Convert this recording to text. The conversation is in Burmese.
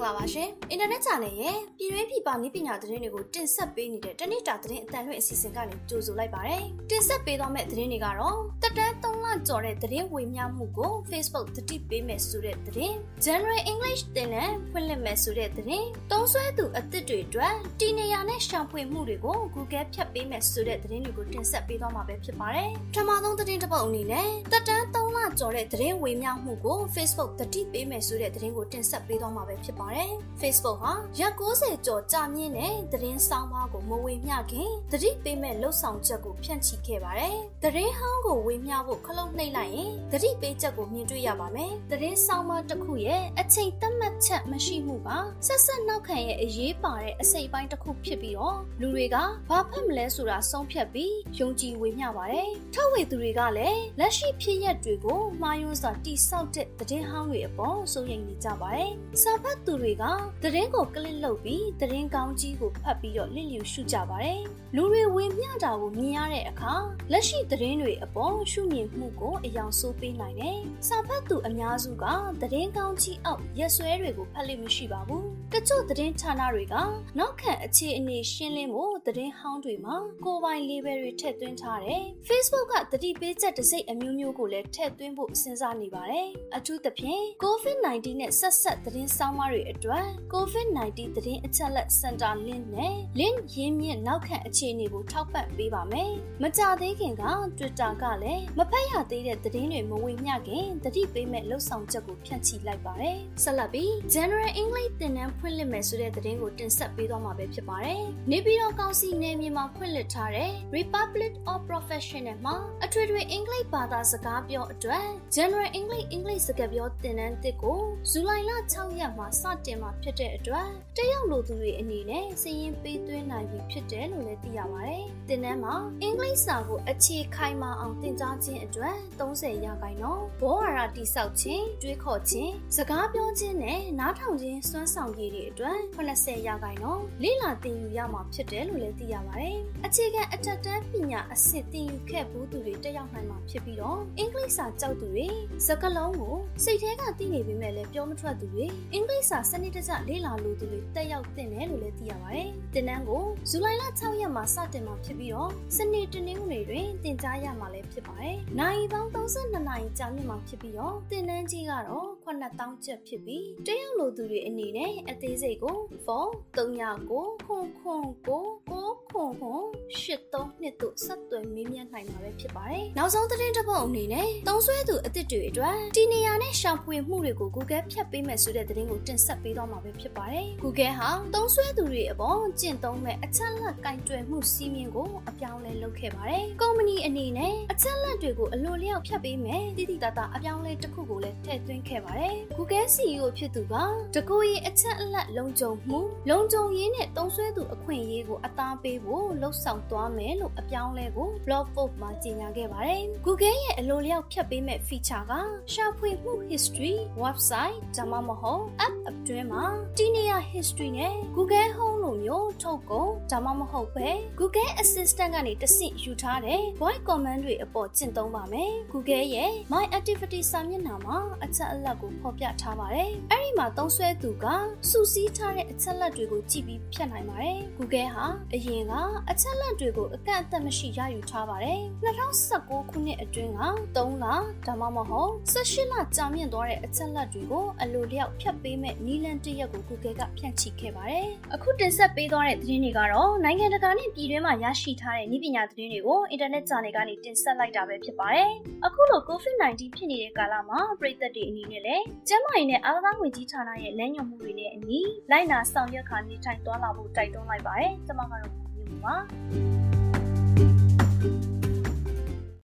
္ဂလာပါရှင်။အင်တာနက် channel ရဲ့ပြည်တွင်းပြည်ပနည်းပညာသတင်းတွေကိုတင်ဆက်ပေးနေတဲ့တနေ့တာသတင်းအတန်လွှင့်အစီအစဉ်ကနေကြိုဆိုလိုက်ပါရစေ။တင်ဆက်ပေးသွားမယ့်သတင်းတွေကတော့တက်တန်း3လကျော်တဲ့သတင်းဝေမျှမှုကို Facebook တတိပေးမယ်ဆိုတဲ့သတင်း။ General English သင်တန်းဖွင့်လှစ်မယ်ဆိုတဲ့သတင်း။တုံးဆွဲသူအသစ်တွေအတွက်တီနေရနဲ့ရှာဖွေမှုတွေကို Google ဖြတ်ပေးမယ်ဆိုတဲ့သတင်းတွေကိုတင်ဆက်ပေးသွားမှာပဲဖြစ်ပါတယ်။ပထမဆုံးသတင်းတစ်ပုဒ်အနေနဲ့တက်တန်း3လကျော်တဲ့သတင်းဝေမျှမှုကို Facebook တတိပေးမယ်ဆိုတဲ့သတင်းကိုတင်ဆက်ပေးသွားမှာပဲဖြစ်ပါတယ်။ Facebook ဟာရက်90ကျော်ကြာမြင့်တဲ့သတင်းဆောင်ပါကိုမဝေမျှခင်တတိပေးမဲ့လှုပ်ဆောင်ချက်ကိုဖြန့်ချိခဲ့ပါတယ်။သတင်းဟောင်းကိုဝေမျှဖို့ခလုတ်နှိပ်လိုက်ရင်တတိပေးချက်ကိုမြင်တွေ့ရပါမယ်။သတင်းဆောင်ပါတစ်ခုရဲ့အချိန်သတ်မှတ်ချက်မရှိမှုကဆက်ဆက်နောက်ခံရဲ့အရေးပါတဲ့အစိပ်ပိုင်းတစ်ခုဖြစ်ပြီးတော့လူတွေကဘာဖတ်မလဲဆိုတာဆုံးဖြတ်ပြီးယုံကြည်ဝေမျှပါတယ်။ထုတ်ဝေသူတွေကလည်းလက်ရှိဖြစ်ရပ်တွေကိုမှားယွင်းစွာတိဆောက်တဲ့သတင်းဟောင်းတွေအပေါ်စိုးရိမ်နေကြပါတယ်။စာဖတ်သူတွေကသတင်းကိုကလစ်လုပ်ပြီးသတင်းကောင်းကြီးကိုဖတ်ပြီးတော့လစ်လျူရှုကြပါတယ်။လူတွေဝေမျှတာကိုမြင်ရတဲ့အခါလက်ရှိသတင်းတွေအပေါ်ရှုမြင်မှုကိုအယောင်ဆိုးပေးနိုင်တယ်။စာဖတ်သူအများစုကသတင်းကောင်းကြီးအောက်ရက်စွဲတွေကိုဖတ်လို့မရှိပါဘူး။တချို့သတင်းဌာနတွေကနောက်ခံအခြေအနေရှင်းလင်းဖို့သတင်းဟောင်းတွေမှာကိုယ်ပိုင် label တွေထည့်သွင်းထားတယ်။ Facebook ကတတိပေးချက်တစ်စိတ်အမျိုးမျိုးကိုလည်းထည့်သွင်းဖို့စဉ်းစားနေပါတယ်။အထူးသဖြင့် COVID-19 နဲ့ဆက်ဆက်သတင်းဆောင်မတွေအတွက် COVID-19 သတင်းအချက်လက်စင်တာ link နဲ့ link ရင်းမြစ်နောက်ခံအခြေအနေကိုထောက်ပံ့ပေးပါမယ်။မကြသေးခင်က Twitter ကလည်းမဖတ်ရသေးတဲ့သတင်းတွေမဝေမျှခင်တတိပေးမဲ့လှုပ်ဆောင်ချက်ကိုဖြန့်ချိလိုက်ပါတယ်။ဆက်လက်ပြီး General English သင်တန်းဖွင့်လှစ်မယ်ဆိုတဲ့သတင်းကိုတင်ဆက်ပေးသွားမှာပဲဖြစ်ပါတယ်။နေပြည်တော်ကောင်စီနယ်မြေမှာဖွင့်လှစ်ထားတဲ့ Republic of Professional မှာအထွေထွေအင်္ဂလိပ်ဘာသာစကားပြောအတွက် General English English စကားပြောသင်တန်းတစ်ကိုဇူလိုင်လ6ရက်မှာစတင်မှာဖြစ်တဲ့အတွက်တရုတ်လူသူတွေအနေနဲ့စီးရင်ပေးသွင်းနိုင်ပြီဖြစ်တယ်လို့လည်းသိရပါတယ်။သင်တန်းမှာအင်္ဂလိပ်စာကိုအခြေခိုင်မာအောင်သင်ကြားခြင်းအတွက်30ရာခိုင်နှုန်းဘောဝါရတိဆောက်ခြင်းတွေးခေါ်ခြင်းစကားပြောခြင်းနဲ့နားထောင်ခြင်းစွမ်းဆောင်ရည်တွေအတွက်80ရာခိုင်နှုန်းလေ့လာသင်ယူရမှာဖြစ်တယ်လို့လည်းသိရပါတယ်။အခြေခံအထက်တန်းပညာအဆင့်သင်ယူခဲ့ဘူးသူတွေတက်ရောက်နိုင်မှာဖြစ်ပြီးတော့အင်္ဂလိပ်စာကြောက်သူတွေစကားလုံးကိုစိတ်ထဲကသိနေပေမဲ့လည်းပြောမထွက်သူတွေအင်္ဂလိပ်စာစနစ်တကျလေ့လာလို့သူတွေတက်ရောက်သင်တယ်လို့လည်းသိရပါတယ်။သင်တန်းကိုဇူလိုင်လ6ရက်မှာစတင်မှာဖြစ်ပြီးတော့စနေတနင်္ဂနွေတွင်သင်ကြားရမှာလည်းဖြစ်ပါတယ်။နိုင်ပေါင်း32နာရီကြာမြင့်မှာဖြစ်ပြီးတော့သင်တန်းကြီးကတော့9000ကျပ်ဖြစ်ပြီးတက်ရောက်လို့သူတွေအနေနဲ့အသေးစိတ်ကိုဖုန်း39ခွန်ခွန်ကိုကိုခွန်ခွန်83နှစ်တို့ဆက်သွယ်မေးမြန်းနိုင်မှာပဲဖြစ်ပါတယ်။နောက်ဆုံးသတင်းတစ်ပုဒ်အနေနဲ့သုံးဆွဲသူအသစ်တွေအတွက်တီနေယာနဲ့ရှာဖွေမှုတွေကို Google ဖြတ်ပေးမယ်ဆိုတဲ့သတင်းကိုတင်ဆက်ပေးသွားမှာပဲဖြစ်ပါတယ်။ Google ဟာသုံးဆွဲသူတွေအပေါ်ကျင့်သုံးမဲ့အချက်လက်ကင်တွယ်မှုစီးမြင်ကိုအပြောင်းလဲလုပ်ခဲ့ပါတယ်။ကုမ္ပဏီအနေနဲ့အချက်လက်တွေကိုအလိုလျောက်ဖြတ်ပေးမယ်တိတိတတ်တာအပြောင်းလဲတစ်ခုကိုလည်းထည့်သွင်းခဲ့ပါတယ်။ Google CEO ဖြစ်သူကတကူရီအချက်အလက်လုံခြုံမှုလုံခြုံရေးနဲ့သုံးဆွဲသူအခွင့်အရေးကိုအသားပေးဖို့လှုံ့ဆော်သွားမယ်လို့အပြောင်းလဲကို blog post မှာကြေညာခဲ့ပါတယ်။ Google ရဲ့အလိုလျောက်ဖြတ်ပေးမဲ့ feature ကရှာဖွေမှု history website ဒါမှမဟုတ် app အတွင်းမှာတီနီယာ history နဲ့ Google Home လိုမျိုးထုတ်ကုန်ဒါမှမဟုတ်ပဲ Google Assistant ကနေတဆင့်ယူထားတဲ့ voice command တွေအပေါ်ကျင့်သုံးပါမယ်။ Google ရဲ့ My Activity စာမျက်နှာမှာအချက်အလက်ကိုဖော်ပြထားပါတယ်။အဲ့ဒီမှာသုံးစွဲသူကစုစည်းထားတဲ့အချက်လက်တွေကိုကြည့်ပြီးဖြတ်နိုင်ပါတယ်။ Google ဟာအရင်ကအချက်လက်တွေကိုအကန့်အသတ်မရှိရယူထားပါတယ်။2019ခုနှစ်အတွင်းက3လဒါမှမဟုတ်18လကြာမြင့်သွားတဲ့အချက်လက်တွေကိုအလိုလျောက်ဖြတ်ပေးမဲ့နီလန်တရက်ကို Google ကဖြန့်ချိခဲ့ပါတယ်။အခုတင်ဆက်ပေးသွားတဲ့သတင်းတွေကတော့နိုင်ငံတကာနဲ့ပြည်တွင်းမှာရရှိထားတဲ့နည်းပညာသတင်းတွေကိုအင်တာနက်ဂျာနယ်ကနေတင်ဆက်လိုက်တာပဲဖြစ်ပါတယ်။အခုလို COVID-19 ဖြစ်နေတဲ့ကာလမှာပြည်သက်တွေအနေနဲ့လည်းကျန်းမာရေးနဲ့အားကစားဝန်ကြီးဌာနရဲ့လမ်းညွှန်မှုတွေနဲ့အညီလိုက်နာဆောင်ရွက်ခါနေထိုင်သွားလာဖို့တိုက်တွန်းလိုက်ပါတယ်။ကျွန်မကတော့မြင်ပါ